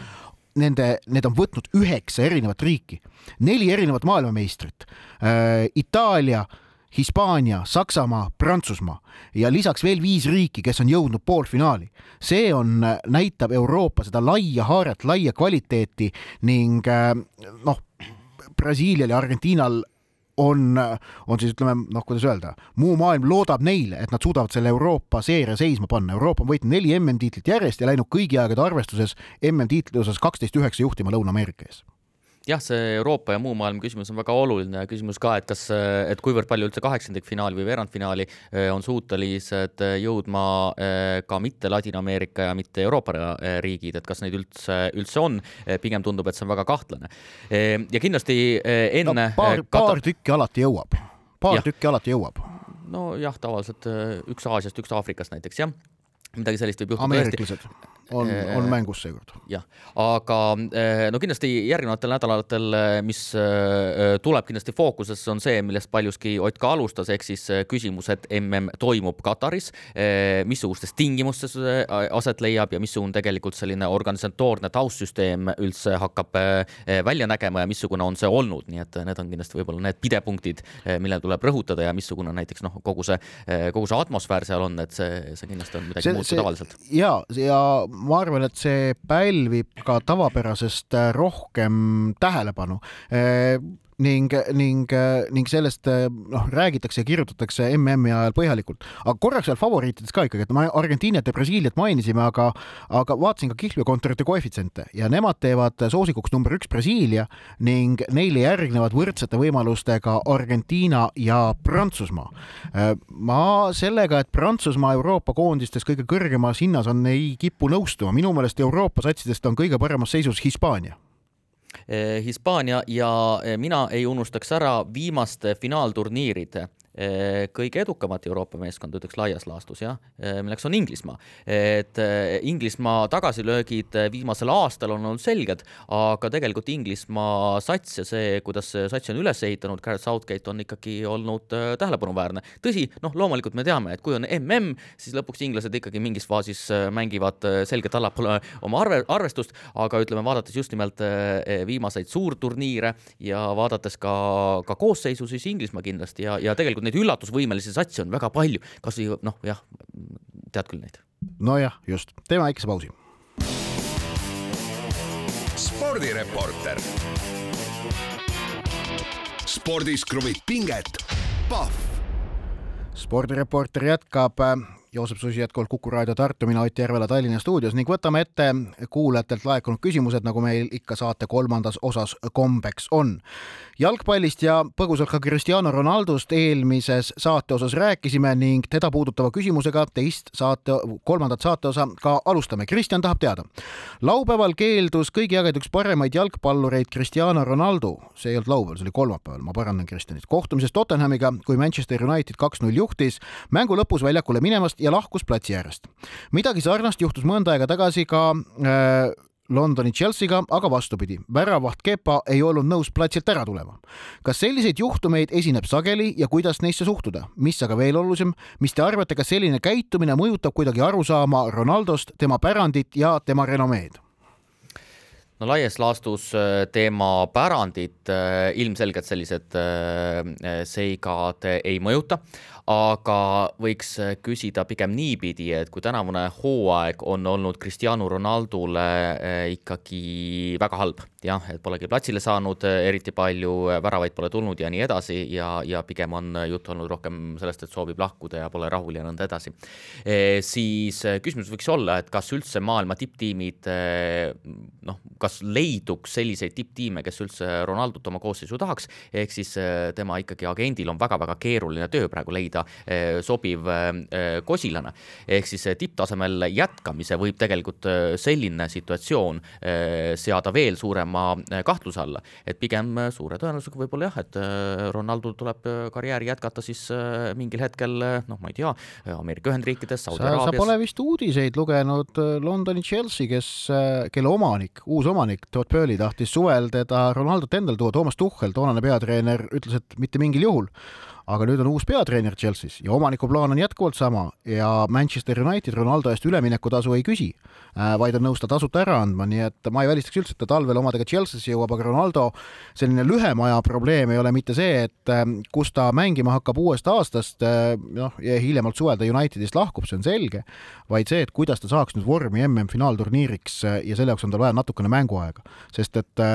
nende, need on võtnud üheksa erinevat riiki, neli erinevat maailmameistrit. Äh,, Itaalia Hispaania, Saksamaa, Prantsusmaa ja lisaks veel viis riiki, kes on jõudnud poolfinaali. see on, näitab Euroopa seda laia haaret, laia kvaliteeti ning äh, noh, Brasiilial ja Argentiinal on, on siis ütleme noh, kuidas öelda, muu maailm loodab neile, et nad suudavad selle Euroopa seeria seisma panna. Euroopa on võitnud neli MM-tiitlit järjest ja läinud kõigi aegade arvestuses MM-tiitlite osas kaksteist üheksa juhtima Lõuna-Ameerika ees jah, see Euroopa ja muu maailm küsimus on väga oluline küsimus ka, et kas, et kuivõrd palju üldse kaheksandikfinaali või veerandfinaali eh, on suutelised eh, jõudma eh, ka mitte Ladina-Ameerika ja mitte Euroopa riigid, et kas neid üldse, üldse on, pigem tundub, et see on väga kahtlane. ja kindlasti enne no, paar, paar tükki alati jõuab, paar ja. tükki alati jõuab. nojah, tavaliselt üks Aasiast, üks Aafrikast näiteks, jah midagi sellist võib juhtuda. ameeriklased on, on äh, mängus seekord. jah, aga äh, no kindlasti järgnevatel nädalatel, äh, mis tuleb kindlasti fookusesse, on see, millest paljuski Ott ka alustas, ehk siis küsimus, et mm toimub Kataris, missugustes tingimustes aset leiab ja missugune tegelikult selline organisatoorne taustsüsteem üldse hakkab välja nägema ja missugune on see olnud, nii et need on kindlasti võib-olla need pidepunktid, millele tuleb rõhutada ja missugune näiteks noh, kogu see, kogu see atmosfäär seal on, et see, see kindlasti on midagi muud kui tavaliselt. ja, ja ma arvan, et see pälvib ka tavapärasest rohkem tähelepanu ning, ning, ning sellest noh, räägitakse ja kirjutatakse MM-i ajal põhjalikult. aga korraks veel favoriitidest ka ikkagi, et me Argentiiniat ja Brasiiliat mainisime, aga, aga vaatasin ka kihlveokontorite koefitsiente ja nemad teevad soosikuks number üks Brasiilia ning neile järgnevad võrdsete võimalustega Argentiina ja Prantsusmaa. ma sellega, et Prantsusmaa Euroopa koondistes kõige kõrgemas hinnas on, ei kipu nõustuma, minu meelest Euroopa satsidest on kõige paremas seisus Hispaania Hispaania ja eh, mina ei unustaks ära viimaste finaalturniiride Eh, kõige edukamat Euroopa meeskonda, ütleks laias laastus jah, eh, milleks on Inglismaa. et eh, Inglismaa tagasilöögid viimasel aastal on olnud selged, aga tegelikult Inglismaa sats ja see, kuidas see sats on üles ehitanud, Gareth Southgate on ikkagi olnud tähelepanuväärne. tõsi, noh, loomulikult me teame, et kui on mm, siis lõpuks inglased ikkagi mingis faasis mängivad selgelt allapoole oma arve, arvestust, aga ütleme, vaadates just nimelt viimaseid suurturniire ja vaadates ka, ka koosseisu, siis Inglismaa kindlasti ja, ja tegelikult neid üllatusvõimelisi satse on väga palju, kas või noh, jah, tead küll neid. nojah, just, teeme väikese pausi. spordireporter. spordis kruvib pinget, Pahv. spordireporter jätkab Joosep Susi jätkuvalt Kuku raadio Tartu, mina Ott Järvela Tallinna stuudios ning võtame ette kuulajatelt laekunud küsimused, nagu meil ikka saate kolmandas osas kombeks on. jalgpallist ja põgusalt ka Cristiano Ronaldost eelmises saate osas rääkisime ning teda puudutava küsimusega teist saate, kolmandat saateosa ka alustame. Kristjan tahab teada. laupäeval keeldus kõigi aegade üks paremaid jalgpallureid Cristiano Ronaldo, see ei olnud laupäeval, see oli kolmapäeval, ma parandan Kristjanit, kohtumisest Tottenhamiga, kui Manchester United kaks-null juhtis, mängu lõpus väljakule minemast ja lahkus platsi äärest. midagi sarnast juhtus mõnda aega tagasi ka äh, Londoni Chelsea'ga, aga vastupidi, väravaht Kepa ei olnud nõus platsilt ära tulema. kas selliseid juhtumeid esineb sageli ja kuidas neisse suhtuda? mis aga veel olulisem, mis te arvate, kas selline käitumine mõjutab kuidagi arusaama Ronaldost, tema pärandit ja tema renomeed? no laias laastus äh, teema pärandit äh, ilmselgelt sellised äh, seigad ei mõjuta, aga võiks küsida pigem niipidi, et kui tänavune hooaeg on olnud Cristiano Ronaldole ikkagi väga halb, jah, et polegi platsile saanud eriti palju, väravaid pole tulnud ja nii edasi ja, ja pigem on jutt olnud rohkem sellest, et soovib lahkuda ja pole rahul ja nõnda edasi. E,, siis küsimus võiks olla, et kas üldse maailma tipptiimid noh, kas leiduks selliseid tipptiime, kes üldse Ronaldot oma koosseisu tahaks, ehk siis äh, tema ikkagi agendil on väga-väga keeruline töö praegu leida äh, sobiv äh, kosilane. ehk siis tipptasemel jätkamise võib tegelikult selline situatsioon seada veel suurema kahtluse alla, et pigem suure tõenäosusega võib-olla jah, et Ronaldo tuleb karjääri jätkata siis mingil hetkel noh, ma ei tea, Ameerika Ühendriikides, Saudi Araabias. sa pole vist uudiseid lugenud Londoni Chelsea, kes, kelle omanik, uus omanik omanik Todd Burley tahtis suvel teda Ronaldot endale tuua, Toomas Tuhhel, toonane peatreener, ütles, et mitte mingil juhul aga nüüd on uus peatreener Chelsea's ja omaniku plaan on jätkuvalt sama ja Manchester United Ronaldo eest üleminekutasu ei küsi, äh, vaid on nõus ta tasuta ära andma, nii et ma ei välistaks üldse, et ta talvel omadega Chelsea'sse jõuab, aga Ronaldo selline lühema aja probleem ei ole mitte see, et ähm, kus ta mängima hakkab uuest aastast, äh, noh, hiljemalt suvel ta Unitedist lahkub, see on selge, vaid see, et kuidas ta saaks nüüd vormi MM-finaalturniiriks äh, ja selle jaoks on tal vaja natukene mänguaega, sest et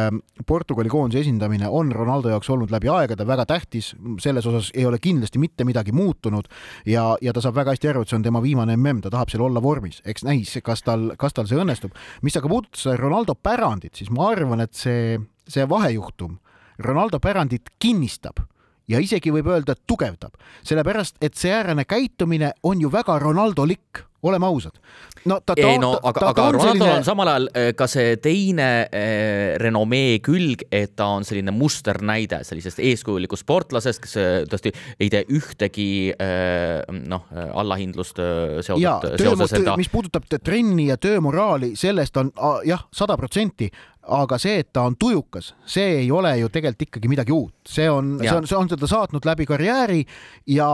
Portugali koondise esindamine on Ronaldo jaoks olnud läbi aegade väga tähtis, selles osas ei ole kindlasti mitte midagi muutunud ja, ja ta saab väga hästi aru, et see on tema viimane mm, ta tahab seal olla vormis, eks näis, kas tal, kas tal see õnnestub. mis aga puudutas Ronaldo pärandit, siis ma arvan, et see, see vahejuhtum Ronaldo pärandit kinnistab ja isegi võib öelda, et tugevdab, sellepärast et säärane käitumine on ju väga Ronaldolik oleme ausad. no ta, ta, ei no aga, aga Ronaldo'l selline... on samal ajal eh, ka see teine eh, renomee külg, et ta on selline musternäide sellisest eeskujulikust sportlasest, kes eh, tõesti ei tee ühtegi eh, noh, allahindlust eh, seotud ja, seoses enda. mis puudutab trenni ja töömoraali, sellest on jah, sada protsenti, aga see, et ta on tujukas, see ei ole ju tegelikult ikkagi midagi uut, see on, see on, see on teda saatnud läbi karjääri ja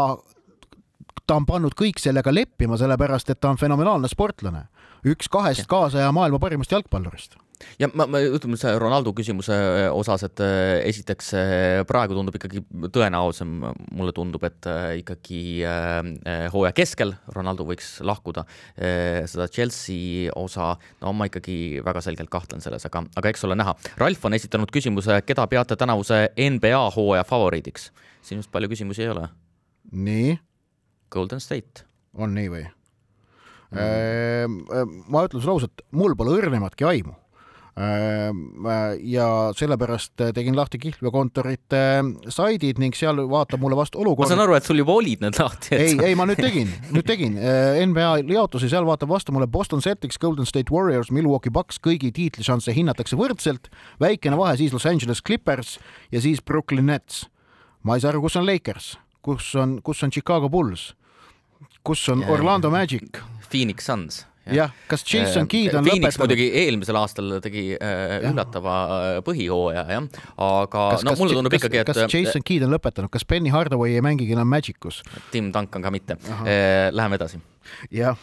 ta on pannud kõik sellega leppima, sellepärast et ta on fenomenaalne sportlane, üks kahest kaasaja maailma parimast jalgpallurist ja ma, ma ütleme see Ronaldo küsimuse äh, osas, et äh, esiteks äh, praegu tundub ikkagi tõenäosem, mulle tundub, et ikkagi hooaja keskel Ronaldo võiks lahkuda. seda Chelsea osa, no ma ikkagi väga selgelt kahtlen selles, aga, aga eks ole näha. Ralf on esitanud küsimuse, keda peate tänavuse NBA hooaja favoriidiks? sinust palju küsimusi ei ole. nii? Golden State. on nii või mm.? ma ütlen sulle ausalt, mul pole õrnematki aimu Ehm, ja sellepärast tegin lahti kihlveokontorite saidid ning seal vaatab mulle vastu olukord. ma saan aru, et sul juba olid need lahti. ei, ei, ma nüüd tegin, nüüd tegin NBA jaotusi, seal vaatab vastu mulle Boston Celtics, Golden State Warriors, Milwaukee Bucks, kõigi tiitlišansse hinnatakse võrdselt. väikene vahe siis Los Angeles Clippers ja siis Brooklyn Nets. ma ei saa aru, kus on Lakers, kus on, kus on Chicago Bulls, kus on Orlando Magic. Phoenix Suns jah, kas Jason äh, Keed on Phoenix lõpetanud? muidugi eelmisel aastal tegi äh, üllatava äh, põhihooaja jah, aga kas, no mulle tundub ikkagi, et. kas Jason Keed on lõpetanud, kas Benny Hardaway ei mängigi enam Magicus? Tim Duncan ka mitte. Läheme edasi. jah,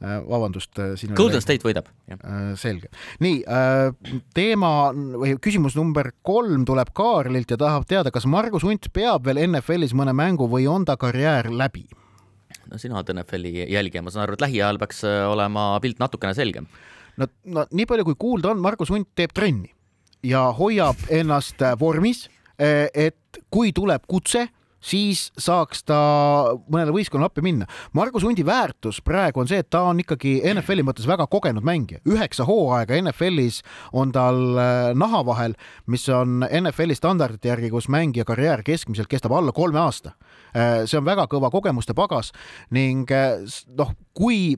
vabandust. Golden State võidab. selge. nii, teema või küsimus number kolm tuleb Kaarlilt ja tahab teada, kas Margus Hunt peab veel NFL-is mõne mängu või on ta karjäär läbi? Sina NFL-i jälgija, ma saan aru, et lähiajal peaks äh, olema pilt natukene selgem. no, no nii palju, kui kuulda on, Margus Hunt teeb trenni ja hoiab ennast äh, vormis, äh, et kui tuleb kutse, siis saaks ta mõnele võistkonnale appi minna. Margus Hundi väärtus praegu on see, et ta on ikkagi NFL-i mõttes väga kogenud mängija. üheksa hooaega NFL-is on tal naha vahel, mis on NFL-i standardite järgi, kus mängija karjäär keskmiselt kestab alla kolme aasta see on väga kõva kogemuste pagas ning äh, noh, kui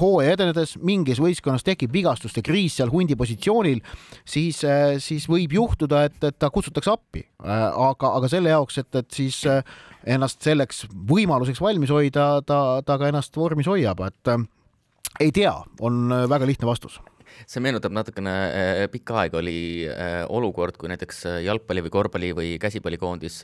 hooaja edenedes mingis võistkonnas tekib vigastuste kriis seal hundi positsioonil, siis, äh, siis võib juhtuda, et, et ta kutsutakse appi. aga, aga selle jaoks, et, et siis ennast selleks võimaluseks valmis hoida, ta, ta ka ennast vormis hoiab, et ei tea, on väga lihtne vastus see meenutab natukene, äh, pikka aega oli äh, olukord, kui näiteks äh, jalgpalli või korvpalli või käsipallikoondis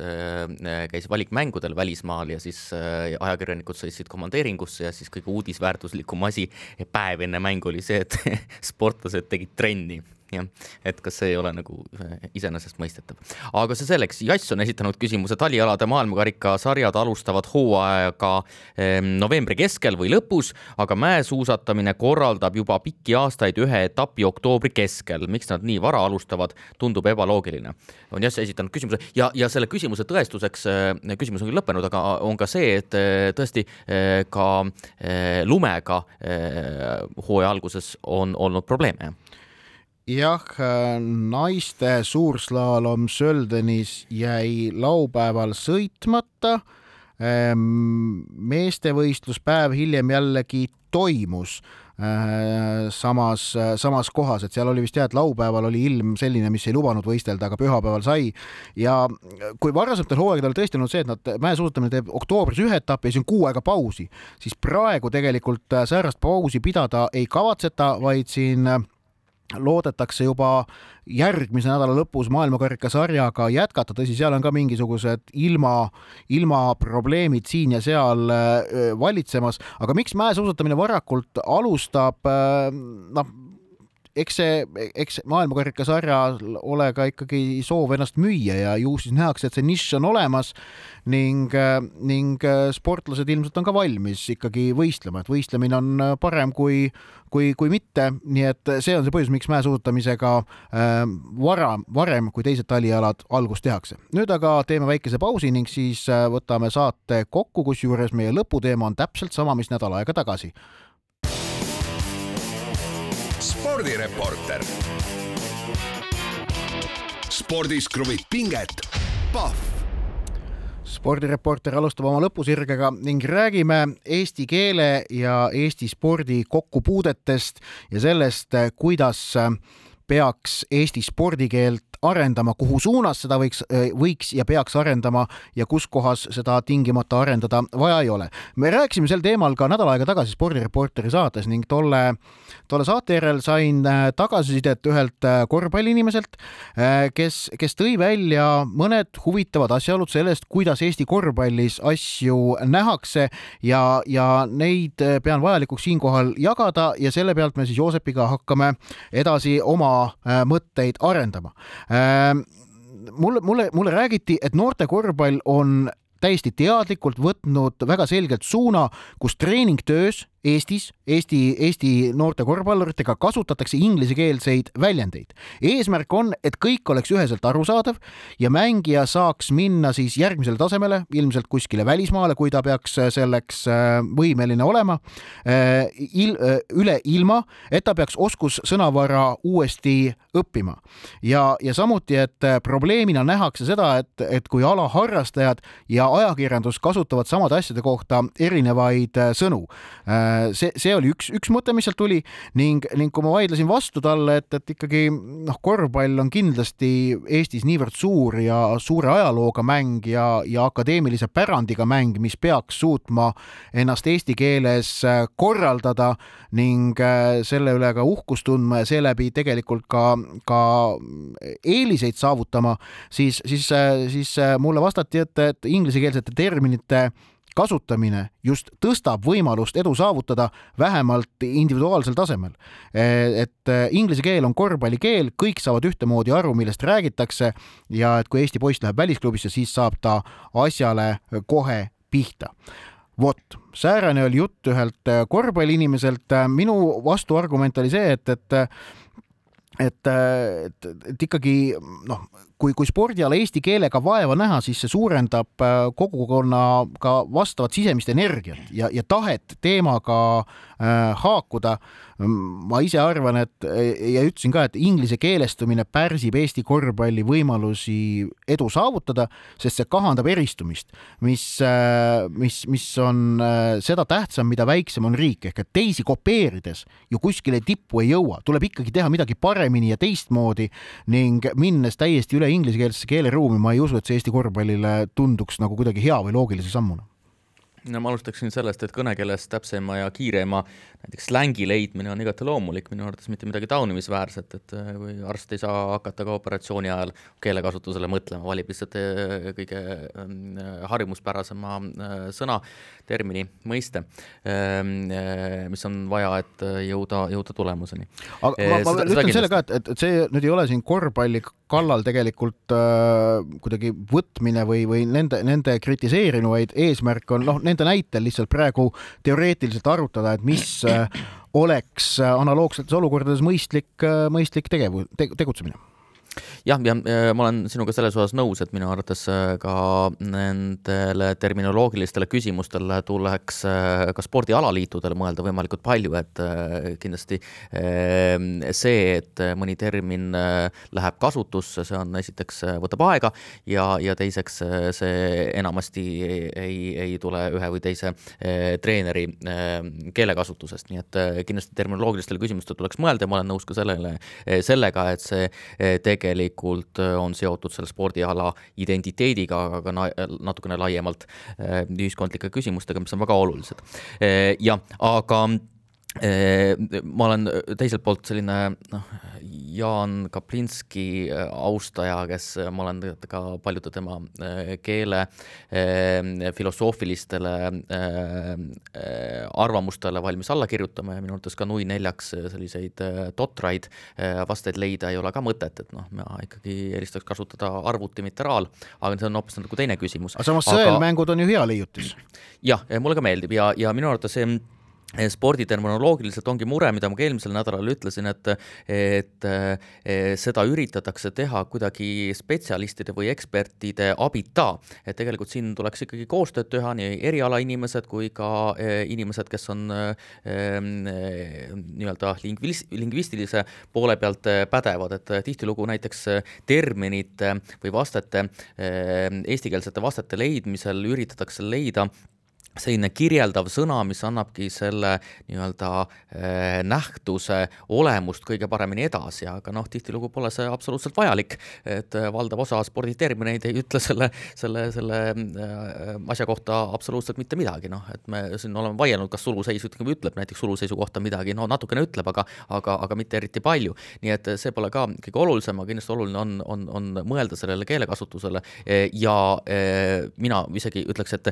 käis valikmängudel välismaal ja siis ajakirjanikud sõitsid komandeeringusse ja siis kõige uudisväärtuslikum asi päev enne mängu oli see, et *laughs* sportlased tegid trenni jah, et kas see ei ole nagu äh, iseenesestmõistetav. aga see selleks, Jass on esitanud küsimuse, talialade maailmakarikasarjad alustavad hooaega ehm, novembri keskel või lõpus, aga mäesuusatamine korraldab juba pikki aastaid ühe etapi oktoobri keskel. miks nad nii vara alustavad, tundub ebaloogiline. on Jass esitanud küsimuse ja, ja selle küsimuse tõestuseks, äh, küsimus on küll lõppenud, aga on ka see, et äh, tõesti ka lumega hooaja alguses on olnud probleeme jah, naiste suurslaalom Söldenis jäi laupäeval sõitmata. Ehm, meestevõistlus päev hiljem jällegi toimus ehm, samas, samas kohas, et seal oli vist jah, et laupäeval oli ilm selline, mis ei lubanud võistelda, aga pühapäeval sai. ja kui varasematel hooaegadel tõesti olnud see, et nad, mäesuusatamine teeb oktoobris ühe etapi ja siis on kuu aega pausi, siis praegu tegelikult säärast pausi pidada ei kavatseta, vaid siin loodetakse juba järgmise nädala lõpus maailmakarikasarjaga jätkata, tõsi, seal on ka mingisugused ilma, ilmaprobleemid siin ja seal valitsemas, aga miks mäesuusatamine varakult alustab, noh, eks see, eks maailmakarikasarjal ole ka ikkagi soov ennast müüa ja ju siis nähakse, et see nišš on olemas ning, ning sportlased ilmselt on ka valmis ikkagi võistlema, et võistlemine on parem kui, kui, kui mitte, nii et see on see põhjus, miks mäesuusatamisega äh, vara, varem kui teised talialad algust tehakse. nüüd aga teeme väikese pausi ning siis äh, võtame saate kokku, kusjuures meie lõputeema on täpselt sama, mis nädal aega tagasi spordireporter. spordis kruvib pinget, Pahv spordireporter alustab oma lõpusirgega ning räägime eesti keele ja Eesti spordi kokkupuudetest ja sellest, kuidas peaks Eesti spordikeelt arendama, kuhu suunas seda võiks, võiks ja peaks arendama ja kus kohas seda tingimata arendada vaja ei ole. me rääkisime sel teemal ka nädal aega tagasi Spordireporteri saates ning tolle, tolle saate järel sain tagasisidet ühelt korvpalliinimeselt, kes, kes tõi välja mõned huvitavad asjaolud sellest, kuidas Eesti korvpallis asju nähakse ja, ja neid pean vajalikuks siinkohal jagada ja selle pealt me siis Joosepiga hakkame edasi oma äh, mõtteid arendama. Ähm, mulle, mulle, mulle räägiti, et noorte korvpall on täiesti teadlikult võtnud väga selgelt suuna, kus treeningtöös Eestis, Eesti, Eesti noorte korvpalluritega kasutatakse inglisekeelseid väljendeid. eesmärk on, et kõik oleks üheselt arusaadav ja mängija saaks minna siis järgmisele tasemele, ilmselt kuskile välismaale, kui ta peaks selleks äh, võimeline olema, äh, il-, äh, üle ilma, et ta peaks oskussõnavara uuesti õppima. ja, ja samuti, et probleemina nähakse seda, et, et kui alaharrastajad ja ajakirjandus kasutavad samade asjade kohta erinevaid sõnu see, see oli üks, üks mõte, mis sealt tuli ning, ning kui ma vaidlesin vastu talle, et, et ikkagi noh, korvpall on kindlasti Eestis niivõrd suur ja suure ajalooga mäng ja, ja akadeemilise pärandiga mäng, mis peaks suutma ennast eesti keeles äh, korraldada ning äh, selle üle ka uhkust tundma ja seeläbi tegelikult ka, ka eeliseid saavutama, siis, siis, äh, siis mulle vastati, et, et inglisekeelsete terminite kasutamine just tõstab võimalust edu saavutada vähemalt individuaalsel tasemel. et eh, inglise keel on korvpallikeel, kõik saavad ühtemoodi aru, millest räägitakse ja et kui Eesti poiss läheb välisklubisse, siis saab ta asjale kohe pihta vot, säärane oli jutt ühelt korvpalliinimeselt. minu vastuargument oli see, et, et et, et, et ikkagi noh, kui, kui spordiala eesti keelega vaeva näha, siis see suurendab äh, kogukonnaga vastavat sisemist energiat ja, ja tahet teemaga äh, haakuda. Ma ise arvan, et ja ütlesin ka, et inglise keelestumine pärsib Eesti korvpalli võimalusi edu saavutada, sest see kahandab eristumist, mis äh,, mis, mis on äh, seda tähtsam, mida väiksem on riik, ehk et teisi kopeerides ju kuskile tippu ei jõua, tuleb ikkagi teha midagi paremini ja teistmoodi ning minnes täiesti üle inglisekeelsesse keeleruumi, ma ei usu, et see Eesti korvpallile tunduks nagu kuidagi hea või loogilise sammuna no ma alustaksin sellest, et kõnekeeles täpsema ja kiirema näiteks slängi leidmine on igati loomulik, minu arvates mitte midagi taunimisväärset, et äh, kui arst ei saa hakata ka operatsiooni ajal keelekasutusele mõtlema, valib lihtsalt äh, kõige ähm, harjumuspärasema äh, sõna, termini, mõiste, ähm, mis on vaja, et jõuda, jõuda tulemuseni. aga ma, ma ütlen selle ka, et, et see nüüd ei ole siin korvpalli kallal tegelikult äh, kuidagi võtmine või, või nende, nende kritiseerimine, vaid eesmärk on noh, nende näitel lihtsalt praegu teoreetiliselt arutada, et mis äh, oleks äh, analoogsetes olukordades mõistlik, äh, mõistlik tegevu- te,, tegutsemine jah, ja ma olen sinuga selles osas nõus, et minu arvates äh, ka nendele terminoloogilistele küsimustele tuleks äh, ka spordialaliitudele mõelda võimalikult palju, et äh, kindlasti see, et mõni termin läheb kasutusse, see on esiteks, võtab aega ja, ja teiseks see enamasti ei, ei tule ühe või teise treeneri keelekasutusest, nii et kindlasti terminoloogilistele küsimustele tuleks mõelda ja ma olen nõus ka sellele, sellega, et see tegelikult tegelikult äh, on seotud selle spordiala identiteediga, aga ka natukene laiemalt äh, ühiskondlike küsimustega, mis on väga olulised. Äh, jah, aga ma olen teiselt poolt selline noh, Jaan Kaplinski austaja, kes ma olen ka paljude tema keele filosoofilistele arvamustele valmis alla kirjutama ja minu arvates ka nui neljaks selliseid totraid vasteid leida ei ole ka mõtet, et noh, ma ikkagi eelistaks kasutada arvuti, mitte raal, aga see on hoopis nagu teine küsimus. aga samas sõelmängud on ju hea leiutis. jah, mulle ka meeldib ja, ja minu arvates see sporditerminoloogiliselt ongi mure, mida ma ka eelmisel nädalal ütlesin, et et seda üritatakse teha kuidagi spetsialistide või ekspertide abita. et tegelikult siin tuleks ikkagi koostööd teha, nii erialainimesed kui ka e, inimesed, kes on e, nii-öelda lingvis-, lingvistilise poole pealt pädevad, et tihtilugu näiteks terminite või vastete, eestikeelsete vastete leidmisel üritatakse leida selline kirjeldav sõna, mis annabki selle nii-öelda eh, nähtuse olemust kõige paremini edasi, aga noh, tihtilugu pole see absoluutselt vajalik. et eh, valdav osa sporditermineid ei ütle selle, selle, selle eh, asja kohta absoluutselt mitte midagi, noh, et me siin oleme vaielnud, kas suluseis ikkagi ütleb näiteks suluseisu kohta midagi, no natukene ütleb, aga, aga, aga mitte eriti palju. nii et see pole ka kõige olulisem, aga kindlasti oluline on, on, on mõelda sellele keelekasutusele ja mina isegi ütleks, et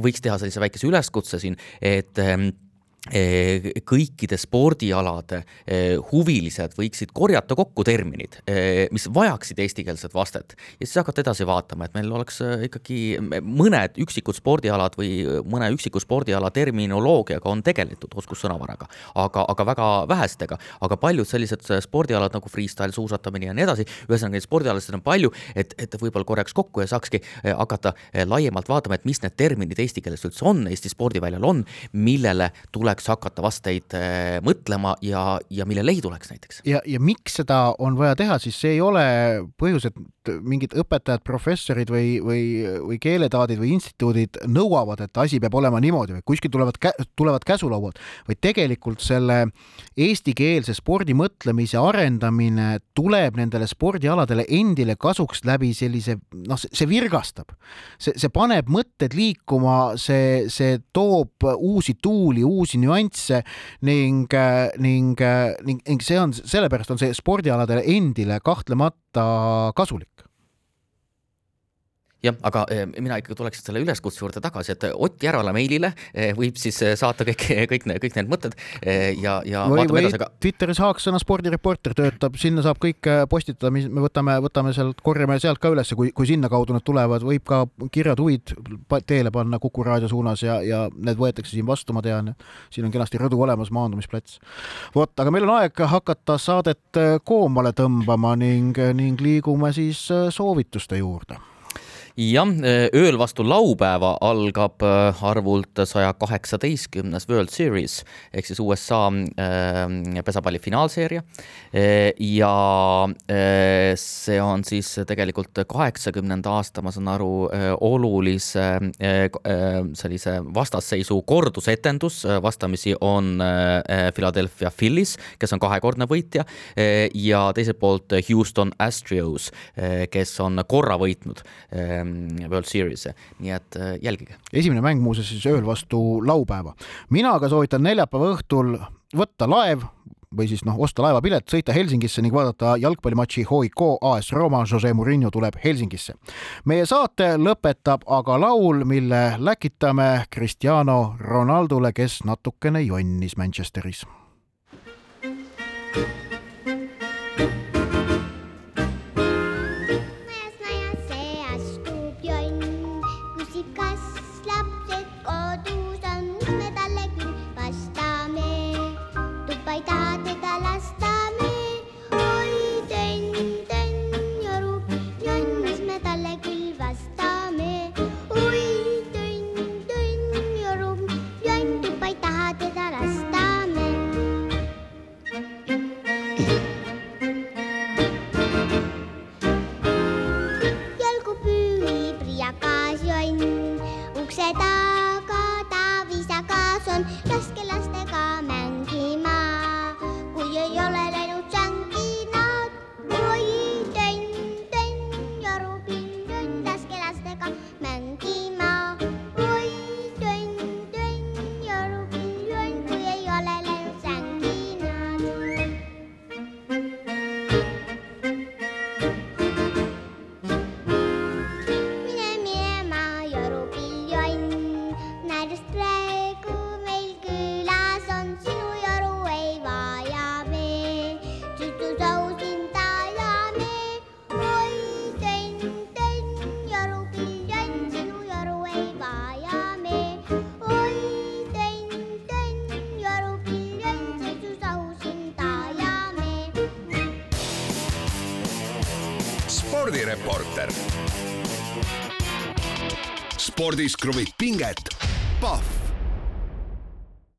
võiks teha teha sellise väikese üleskutse siin, et ehm, Eh, kõikide spordialade eh, huvilised võiksid korjata kokku terminid, eh, mis vajaksid eestikeelset vastet. Ja siis hakata edasi vaatama, et meil oleks ikkagi mõned üksikud spordialad või mõne üksiku spordiala terminoloogiaga on tegeletud oskussõnavaraga, aga, aga väga vähestega, aga paljud sellised spordialad nagu freestyle, suusatamine ja nii edasi, ühesõnaga neid spordialasid on palju, et, et võib-olla korjaks kokku ja saakski hakata laiemalt vaatama, et mis need terminid eesti keeles üldse on, Eesti spordiväljal on, millele tuleb tuleks hakata vasteid äh, mõtlema ja, ja millele ei tuleks näiteks. ja, ja miks seda on vaja teha, siis see ei ole põhjus, et mingid õpetajad, professorid või, või, või keeletaadid või instituudid nõuavad, et asi peab olema niimoodi või kuskil tulevad, tulevad käsulauad, vaid tegelikult selle eestikeelse spordi mõtlemise arendamine tuleb nendele spordialadele endile kasuks läbi sellise, noh, see virgastab, see, see paneb mõtted liikuma, see, see toob uusi tuuli, uusi nüansse ning, ning, ning, ning see on, sellepärast on see spordialadele endile kahtlemata kasulik jah, aga eh, mina ikkagi tuleksin selle üleskutse juurde tagasi, et Ott Järvala meilile eh, võib siis eh, saata kõik, kõik, kõik need mõtted ja, ja või, või edasi, aga... Twitteris Haaksõna spordireporter töötab, sinna saab kõik postitada, mis me võtame, võtame sealt, korjame sealt ka ülesse, kui, kui sinna kaudu need tulevad, võib ka kirjad, huvid teele panna Kuku raadio suunas ja, ja need võetakse siin vastu, ma tean, siin on kenasti rõdu olemas, maandumisplats. vot, aga meil on aeg hakata saadet koomale tõmbama ning, ning liigume siis soovituste juurde jah, ööl vastu laupäeva algab äh, arvult saja kaheksateistkümnes World Series ehk siis USA äh, pesapalli finaalseeria. Äh, ja see on siis tegelikult kaheksakümnenda aasta, ma saan aru, olulise sellise vastasseisu kordusetendus, vastamisi on Philadelphia Phillies, kes on kahekordne võitja ja teiselt poolt Houston Astros, kes on korra võitnud World Series'e, nii et äh, jälgige. esimene mäng muuseas siis ööl vastu laupäeva. mina aga soovitan neljapäeva õhtul võtta laev või siis noh, osta laevapilet, sõita Helsingisse ning vaadata jalgpallimatši HIK AS Rooma, Jose Murillo tuleb Helsingisse. meie saate lõpetab aga laul, mille läkitame Cristiano Ronaldole, kes natukene jonnis Manchesteris. spordireporter. spordis kruvib pinget, Pahv